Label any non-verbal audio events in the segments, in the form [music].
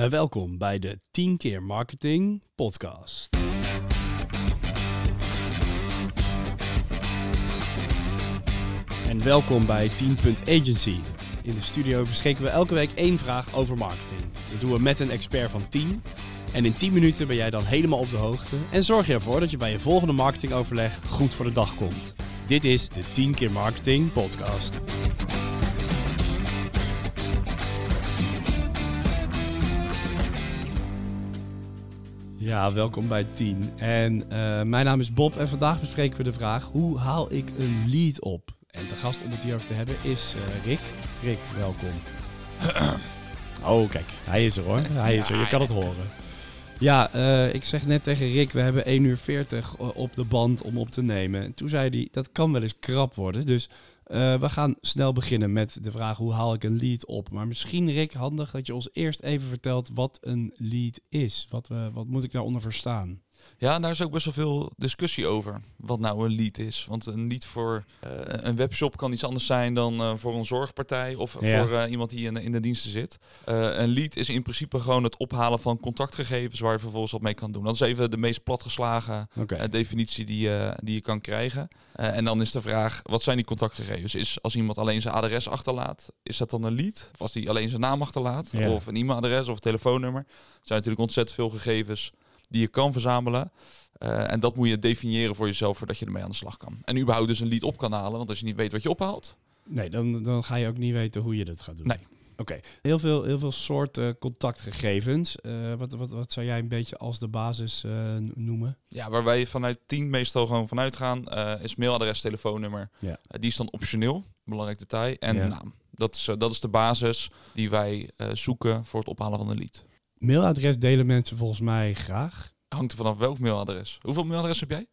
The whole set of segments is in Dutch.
Uh, welkom bij de 10 keer marketing podcast. En welkom bij 10 Agency. In de studio beschikken we elke week één vraag over marketing. Dat doen we met een expert van 10. En in 10 minuten ben jij dan helemaal op de hoogte en zorg je ervoor dat je bij je volgende marketingoverleg goed voor de dag komt. Dit is de 10 keer marketing podcast. Ja, welkom bij 10. En uh, mijn naam is Bob en vandaag bespreken we de vraag: hoe haal ik een lead op? En de gast om het hierover te hebben is uh, Rick. Rick, welkom. [clears throat] Oh, kijk, hij is er hoor. Hij is er, je kan het horen. Ja, uh, ik zeg net tegen Rick, we hebben 1 uur 40 op de band om op te nemen. En toen zei hij, dat kan wel eens krap worden. Dus uh, we gaan snel beginnen met de vraag, hoe haal ik een lead op? Maar misschien Rick, handig dat je ons eerst even vertelt wat een lead is. Wat, we, wat moet ik daaronder verstaan? Ja, daar is ook best wel veel discussie over. Wat nou een lead is. Want een lead voor uh, een webshop kan iets anders zijn dan uh, voor een zorgpartij of ja. voor uh, iemand die in, in, de diensten zit. een lead is in principe gewoon het ophalen van contactgegevens waar je vervolgens wat mee kan doen. Dat is even de meest platgeslagen okay. definitie die, die je kan krijgen. en dan is de vraag, wat zijn die contactgegevens? Is als iemand alleen zijn adres achterlaat, is dat dan een lead? Of als die alleen zijn naam achterlaat? Ja. Of een e-mailadres of een telefoonnummer? Er zijn natuurlijk ontzettend veel gegevens die je kan verzamelen. Uh, en dat moet je definiëren voor jezelf voordat je ermee aan de slag kan. En überhaupt dus een lead op kan halen, want als je niet weet wat je ophaalt... Nee, dan, dan ga je ook niet weten hoe je dat gaat doen. Nee. Oké, heel, veel, heel veel soorten contactgegevens. Uh, wat, wat, wat zou jij een beetje als de basis uh, noemen? Ja, waar wij vanuit team meestal gewoon vanuit gaan, is mailadres, telefoonnummer. Ja. die is dan optioneel, belangrijk detail, en ja. naam. Dat is, dat is de basis die wij zoeken voor het ophalen van een lead. Mailadres delen mensen volgens mij graag. Hangt er vanaf welk mailadres. Hoeveel mailadressen heb jij?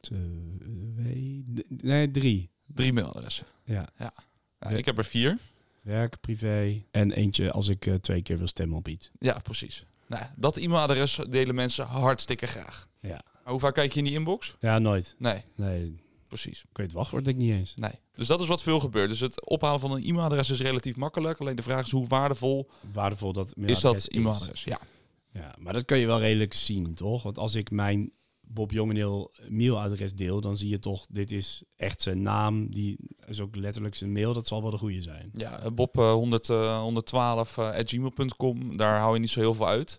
Twee, nee, drie. Drie mailadressen. Ja. ja. ja ik heb er vier. Werk, privé en eentje als ik uh, twee keer wil stemmen op iets. Ja, precies. Nou, dat e-mailadres delen mensen hartstikke graag. Ja. Maar hoe vaak kijk je in die inbox? Ja, nooit. Nee. Nee. Precies. Ik weet het wachtwoord ik niet eens. Nee. Dus dat is wat veel gebeurt. Dus het ophalen van een e-mailadres is relatief makkelijk. Alleen de vraag is hoe waardevol, waardevol dat is dat e-mailadres. Ja. Ja, maar dat kun je wel redelijk zien, toch? Want als ik mijn Bob Jongeneel mailadres deel, dan zie je toch, dit is echt zijn naam. Die is ook letterlijk zijn mail. Dat zal wel de goede zijn. Ja, Bob uh, 100, uh, 112 uh, gmail.com. Daar hou je niet zo heel veel uit.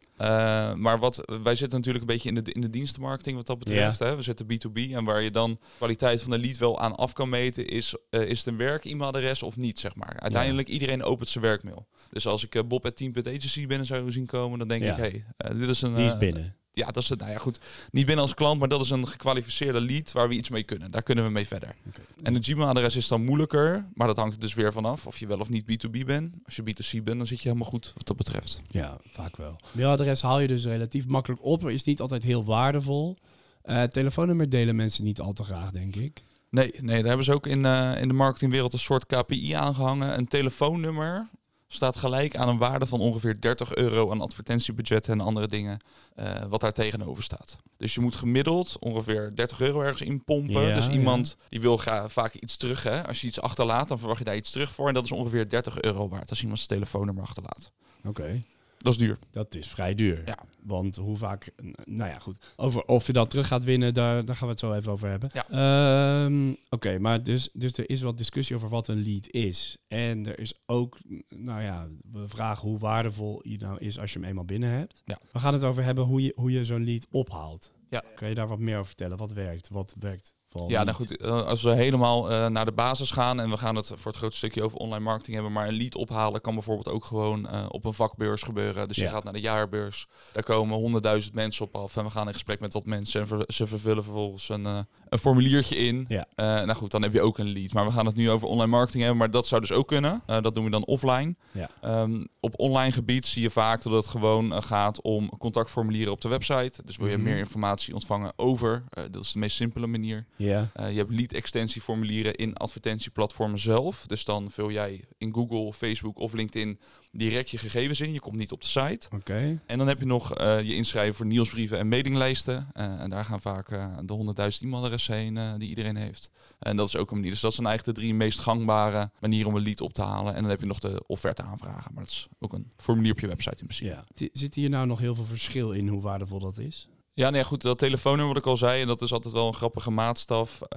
Maar wat wij zitten natuurlijk een beetje in de, in de dienstenmarketing wat dat betreft. Ja. Hè? We zitten B2B. En waar je dan kwaliteit van de lead wel aan af kan meten, is, is het een werk-e-mailadres of niet, zeg maar. Uiteindelijk, ja. iedereen opent zijn werkmail. Dus als ik Bob at team.agency binnen zou zien komen, dan denk ja. ik, hey, dit is een... Die is binnen ja, dat is het. Nou ja, goed. Niet binnen als klant, maar dat is een gekwalificeerde lead waar we iets mee kunnen. Daar kunnen we mee verder. Okay. En het Gmail-adres is dan moeilijker, maar dat hangt er dus weer vanaf of je wel of niet B2B bent. Als je B2C bent, dan zit je helemaal goed wat dat betreft. Ja, vaak wel. Mailadres haal je dus relatief makkelijk op, maar is niet altijd heel waardevol. Uh, telefoonnummer delen mensen niet al te graag, denk ik. Nee, nee daar hebben ze ook in, uh, in de marketingwereld een soort KPI aangehangen. Een telefoonnummer staat gelijk aan een waarde van ongeveer 30 euro aan advertentiebudgetten en andere dingen uh, wat daar tegenover staat. Dus je moet gemiddeld ongeveer 30 euro ergens inpompen. Ja, dus iemand ja. die wil graag vaak iets terug. Hè? Als je iets achterlaat, dan verwacht je daar iets terug voor. En dat is ongeveer 30 euro waard als iemand zijn telefoonnummer achterlaat. Oké. Okay. Dat is duur. Dat is vrij duur. Ja. Want hoe vaak, nou ja, goed. Over of je dat terug gaat winnen, daar, daar gaan we het zo even over hebben. Ja. Um, Oké, okay, maar dus, dus er is wat discussie over wat een lead is. En er is ook, nou ja, we vragen hoe waardevol je nou is als je hem eenmaal binnen hebt. Ja. We gaan het over hebben hoe je, hoe je zo'n lead ophaalt. Ja. Kan je daar wat meer over vertellen? Wat werkt? Wat werkt? Ja, nou goed, als we helemaal uh, naar de basis gaan en we gaan het voor het grootste stukje over online marketing hebben, maar een lead ophalen kan bijvoorbeeld ook gewoon uh, op een vakbeurs gebeuren. Dus ja. je gaat naar de jaarbeurs, daar komen honderdduizend mensen op af en we gaan in gesprek met wat mensen en ver ze vervullen vervolgens een, uh, een formuliertje in. Ja. nou goed, dan heb je ook een lead. Maar we gaan het nu over online marketing hebben, maar dat zou dus ook kunnen. dat doen we dan offline. Ja. Um, op online gebied zie je vaak dat het gewoon gaat om contactformulieren op de website. Dus wil je mm -hmm. meer informatie ontvangen over, dat is de meest simpele manier. Ja. Ja. je hebt lead-extensieformulieren in advertentieplatformen zelf. Dus dan vul jij in Google, Facebook of LinkedIn direct je gegevens in. Je komt niet op de site. Oké. En dan heb je nog je inschrijven voor nieuwsbrieven en mailinglijsten. en daar gaan vaak de 100.000 e-mailadressen heen die iedereen heeft. En dat is ook een manier. Dus dat zijn eigenlijk de drie meest gangbare manieren om een lead op te halen. En dan heb je nog de offerte aanvragen. Maar dat is ook een formulier op je website in principe. Ja. Zit hier nou nog heel veel verschil in hoe waardevol dat is? Ja, nee, goed. Dat telefoonnummer wat ik al zei, en dat is altijd wel een grappige maatstaf uh,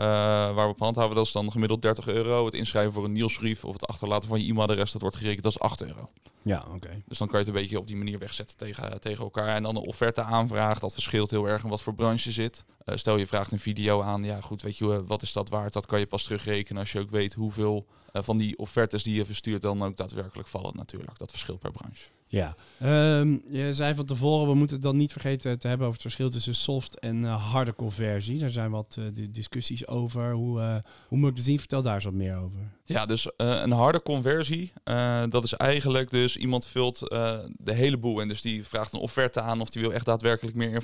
waar we op handhaven. Dat is dan gemiddeld 30 euro. Het inschrijven voor een nieuwsbrief of het achterlaten van je e-mailadres, dat wordt gerekend als 8 euro. Ja, oké. Dus dan kan je het een beetje op die manier wegzetten tegen, tegen elkaar. En dan een offerte aanvraag, dat verschilt heel erg in wat voor branche zit. Uh, stel je vraagt een video aan, ja goed, weet je, wat is dat waard? Dat kan je pas terugrekenen als je ook weet hoeveel van die offertes die je verstuurt dan ook daadwerkelijk vallen natuurlijk. Dat verschilt per branche. Ja, um, je zei van tevoren, we moeten het dan niet vergeten te hebben over het verschil tussen soft en uh, harde conversie. Daar zijn wat uh, discussies over. Hoe, uh, hoe moet ik het zien? Vertel daar eens wat meer over. Ja, dus een harde conversie, dat is eigenlijk dus iemand vult de hele boel en dus die vraagt een offerte aan of die wil echt daadwerkelijk meer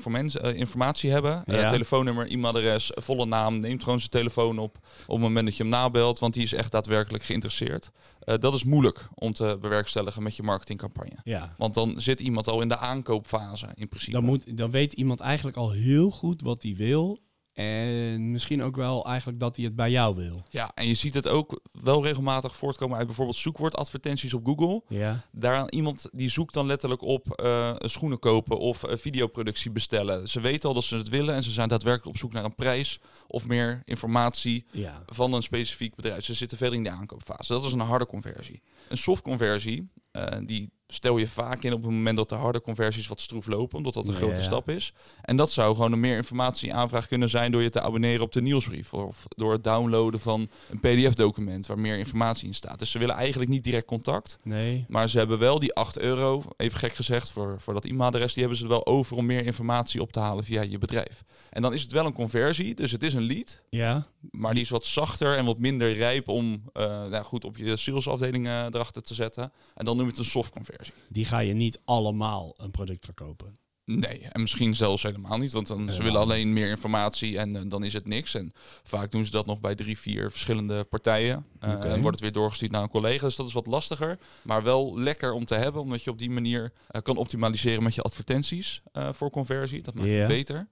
informatie hebben. Ja. telefoonnummer, e-mailadres, volle naam, neemt gewoon zijn telefoon op op het moment dat je hem nabelt, want die is echt daadwerkelijk geïnteresseerd. dat is moeilijk om te bewerkstelligen met je marketingcampagne. Ja. Want dan zit iemand al in de aankoopfase in principe. Dan, moet, dan weet iemand eigenlijk al heel goed wat hij wil. En misschien ook wel eigenlijk dat hij het bij jou wil. Ja, en je ziet het ook wel regelmatig voortkomen uit bijvoorbeeld zoekwoordadvertenties op Google. Ja. Daar iemand die zoekt dan letterlijk op uh, schoenen kopen of uh, videoproductie bestellen. Ze weten al dat ze het willen en ze zijn daadwerkelijk op zoek naar een prijs of meer informatie ja. van een specifiek bedrijf. Ze zitten verder in de aankoopfase. Dat is een harde conversie. Een soft conversie, uh, die stel je vaak in op het moment dat de harde conversies wat stroef lopen, omdat dat een grote stap is. En dat zou gewoon een meer informatie aanvraag kunnen zijn door je te abonneren op de nieuwsbrief of door het downloaden van een PDF-document waar meer informatie in staat. Dus ze willen eigenlijk niet direct contact. Nee. Maar ze hebben wel die 8 euro, even gek gezegd, voor, voor dat e-mailadres, die hebben ze er wel over om meer informatie op te halen via je bedrijf. En dan is het wel een conversie, dus het is een lead. Ja. Maar die is wat zachter en wat minder rijp om uh, nou goed op je salesafdeling uh, erachter te zetten. En dan noem je het een soft conversie. Die ga je niet allemaal een product verkopen. Nee, en misschien zelfs helemaal niet, want dan, ze willen alleen meer informatie en uh, dan is het niks. En vaak doen ze dat nog bij drie, vier verschillende partijen. Uh, okay. En wordt het weer doorgestuurd naar een collega, dus dat is wat lastiger. Maar wel lekker om te hebben, omdat je op die manier uh, kan optimaliseren met je advertenties voor conversie. Dat maakt yeah. het beter.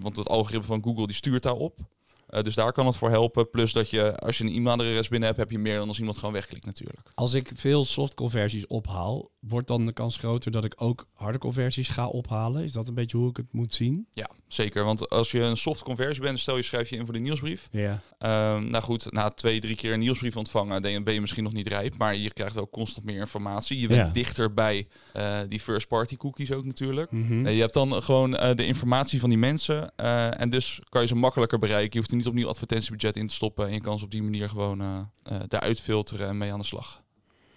want het algoritme van Google die stuurt daarop. Uh, dus daar kan het voor helpen. Plus dat je, als je een e-mailadres binnen hebt, heb je meer dan als iemand gewoon wegklikt natuurlijk. Als ik veel soft conversies ophaal, wordt dan de kans groter dat ik ook harde conversies ga ophalen? Is dat een beetje hoe ik het moet zien? Ja, zeker. Want als je een soft conversie bent, stel je schrijf je in voor de nieuwsbrief. Ja. Um, nou goed, na twee, drie keer een nieuwsbrief ontvangen, dan ben je misschien nog niet rijp. Maar je krijgt ook constant meer informatie. Je bent ja. dichter bij uh, die first party cookies ook natuurlijk. Mm -hmm. je hebt dan gewoon uh, de informatie van die mensen. en dus kan je ze makkelijker bereiken. Je hoeft er niet opnieuw advertentiebudget in te stoppen. En je kan ze op die manier gewoon eruit filteren en mee aan de slag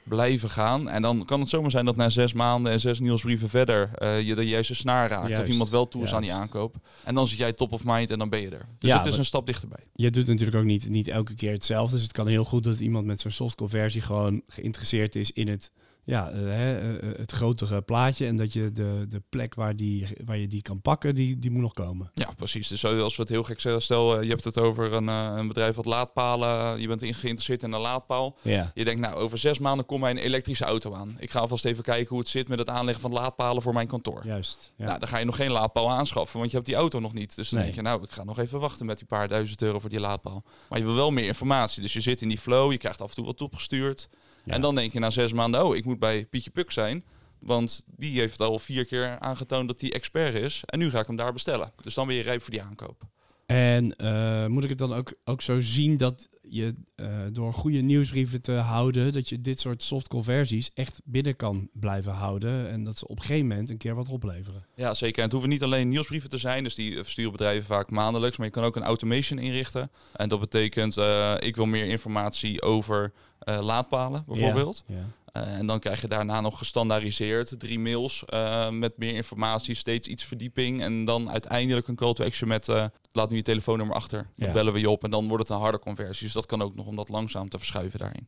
blijven gaan. En dan kan het zomaar zijn dat na zes maanden en zes nieuwsbrieven verder uh, je de juiste snaar raakt. Juist, of iemand wel toe is juist. aan die aankoop. En dan zit jij top of mind en dan ben je er. Dus Ja, het is een stap dichterbij. Je doet natuurlijk ook niet, niet elke keer hetzelfde. Dus het kan heel goed dat iemand met zo'n soft conversie gewoon geïnteresseerd is in het, ja, eh, hè, eh, het grotere plaatje. En dat je de, de plek waar, die, waar je die kan pakken, die, die moet nog komen. Ja, precies. Dus als we het heel gek zeggen, stel eh, je hebt het over een, eh, een bedrijf wat laadpalen, je bent in- geïnteresseerd in een laadpaal. Ja. Je denkt, nou, over zes maanden komt mij een elektrische auto aan. Ik ga alvast even kijken hoe het zit met het aanleggen van laadpalen voor mijn kantoor. Juist. Ja. Nou, dan ga je nog geen laadpaal aanschaffen, want je hebt die auto nog niet. Dus dan Nee. denk je, nou, ik ga nog even wachten met die paar duizend euro voor die laadpaal. Maar je wil wel meer informatie. Dus je zit in die flow, je krijgt af en toe wat opgestuurd. Ja. En dan denk je na zes maanden, oh, ik moet bij Pietje Puk zijn. Want die heeft al vier keer aangetoond dat hij expert is. En nu ga ik hem daar bestellen. Dus dan ben je rijp voor die aankoop. En eh, moet ik het dan ook, ook zo zien dat je eh, door goede nieuwsbrieven te houden, dat je dit soort soft conversies echt binnen kan blijven houden. En dat ze op een gegeven moment een keer wat opleveren. Ja, zeker. En het hoeven niet alleen nieuwsbrieven te zijn. Dus die versturen bedrijven vaak maandelijks. Maar je kan ook een automation inrichten. En dat betekent, eh, ik wil meer informatie over eh, laadpalen bijvoorbeeld. Ja. Eh, en dan krijg je daarna nog gestandaardiseerd drie mails eh, met meer informatie, steeds iets verdieping. En dan uiteindelijk een call to action met laat nu je telefoonnummer achter. Dan Ja. bellen we je op en dan wordt het een harde conversie. Dus dat kan ook nog om dat langzaam te verschuiven daarin.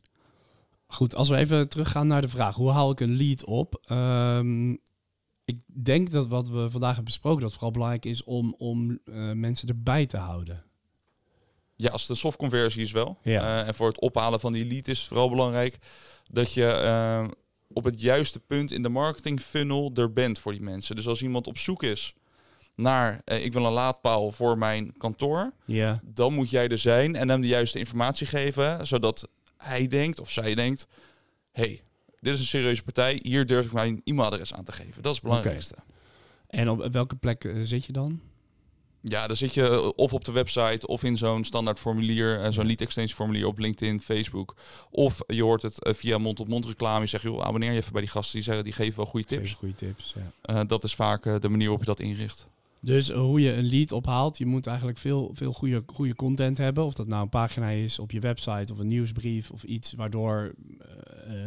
Goed, als we even teruggaan naar de vraag, hoe haal ik een lead op? Ehm, ik denk dat wat we vandaag hebben besproken, dat vooral belangrijk is om, om mensen erbij te houden. Ja, als de soft conversie is wel. Ja. Eh, en voor het ophalen van die lead is het vooral belangrijk dat je eh, op het juiste punt in de marketing funnel er bent voor die mensen. Dus als iemand op zoek is naar eh, ik wil een laadpaal voor mijn kantoor, Ja. dan moet jij er zijn en hem de juiste informatie geven, zodat hij denkt of zij denkt, hey, dit is een serieuze partij, hier durf ik mijn e-mailadres aan te geven. Dat is het belangrijkste. En op welke plek zit je dan? Ja, dan zit je eh, of op de website of in zo'n standaard formulier, eh, zo'n lead extension formulier op LinkedIn, Facebook. Of je hoort het eh, via mond-op-mond reclame. Je zegt, joh, abonneer je even bij die gasten, die, zeggen, die geven wel goede tips. Goede tips. Ja. Eh, dat is vaak de manier waarop je dat inricht. Dus hoe je een lead ophaalt, je moet eigenlijk veel, veel goede, goede content hebben. Of dat nou een pagina is op je website of een nieuwsbrief of iets waardoor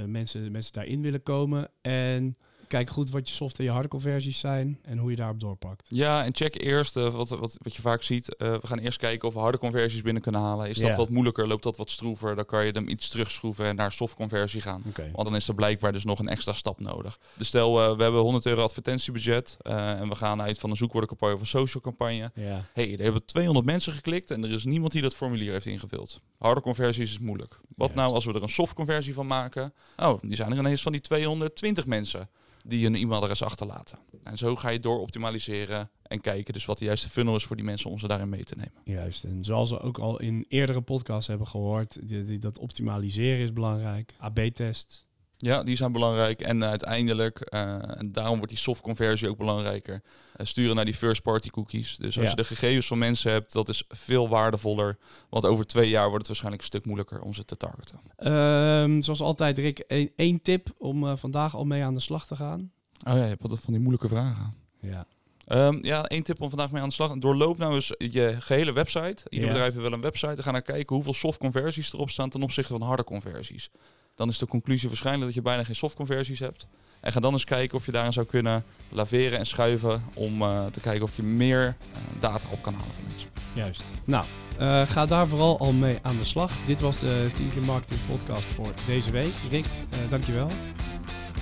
mensen, mensen daarin willen komen. En kijk goed wat je soft en je harde conversies zijn en hoe je daarop doorpakt. Ja, en check eerst eh, wat, wat, wat je vaak ziet. Eh, we gaan eerst kijken of we harde conversies binnen kunnen halen. Is dat wat moeilijker? Loopt dat wat stroever? Dan kan je hem iets terugschroeven en naar soft conversie gaan. Want dan is er blijkbaar dus nog een extra stap nodig. Dus stel, eh, we hebben 100 euro advertentiebudget en we gaan uit van een zoekwoordencampagne of een social campagne. Ja. hey, er hebben 200 mensen geklikt en er is niemand die dat formulier heeft ingevuld. Harde conversies is moeilijk. Wat nou als we er een soft conversie van maken? Oh, die zijn er ineens van die 220 mensen die een e-mailadres achterlaten. En zo ga je door optimaliseren en kijken dus wat de juiste funnel is voor die mensen om ze daarin mee te nemen. Juist. En zoals we ook al in eerdere podcasts hebben gehoord, die- dat optimaliseren is belangrijk. AB-test. Ja, die zijn belangrijk. En uiteindelijk, eh, en daarom wordt die soft conversie ook belangrijker, eh, sturen naar die first party cookies. Dus als Ja. je de gegevens van mensen hebt, dat is veel waardevoller. Want over twee jaar wordt het waarschijnlijk een stuk moeilijker om ze te targeten. Ehm, zoals altijd, Rick, één- één tip om eh, vandaag al mee aan de slag te gaan. Oh ja, je hebt altijd van die moeilijke vragen. Ja. Ehm, ja, één tip om vandaag mee aan de slag. Doorloop nou eens je gehele website. Ieder Ja. bedrijf heeft wel een website. En ga naar kijken hoeveel soft conversies erop staan ten opzichte van harde conversies. Dan is de conclusie waarschijnlijk dat je bijna geen soft conversies hebt. En ga dan eens kijken of je daarin zou kunnen laveren en schuiven om eh, te kijken of je meer eh, data op kan halen van mensen. Juist. Nou, eh, ga daar vooral al mee aan de slag. Dit was de 10 keer marketing podcast voor deze week. Rick, dankjewel.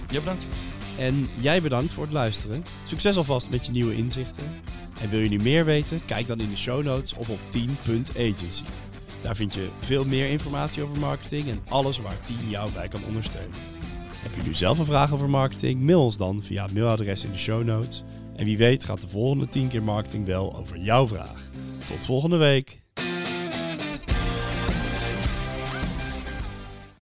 Ja, bedankt. En jij bedankt voor het luisteren. Succes alvast met je nieuwe inzichten. En wil je nu meer weten? Kijk dan in de show notes of op 10.agency. Daar vind je veel meer informatie over marketing en alles waar 10 jou bij kan ondersteunen. Heb je nu zelf een vraag over marketing? Mail ons dan via het mailadres in de show notes. En wie weet gaat de volgende 10 keer marketing wel over jouw vraag. Tot volgende week.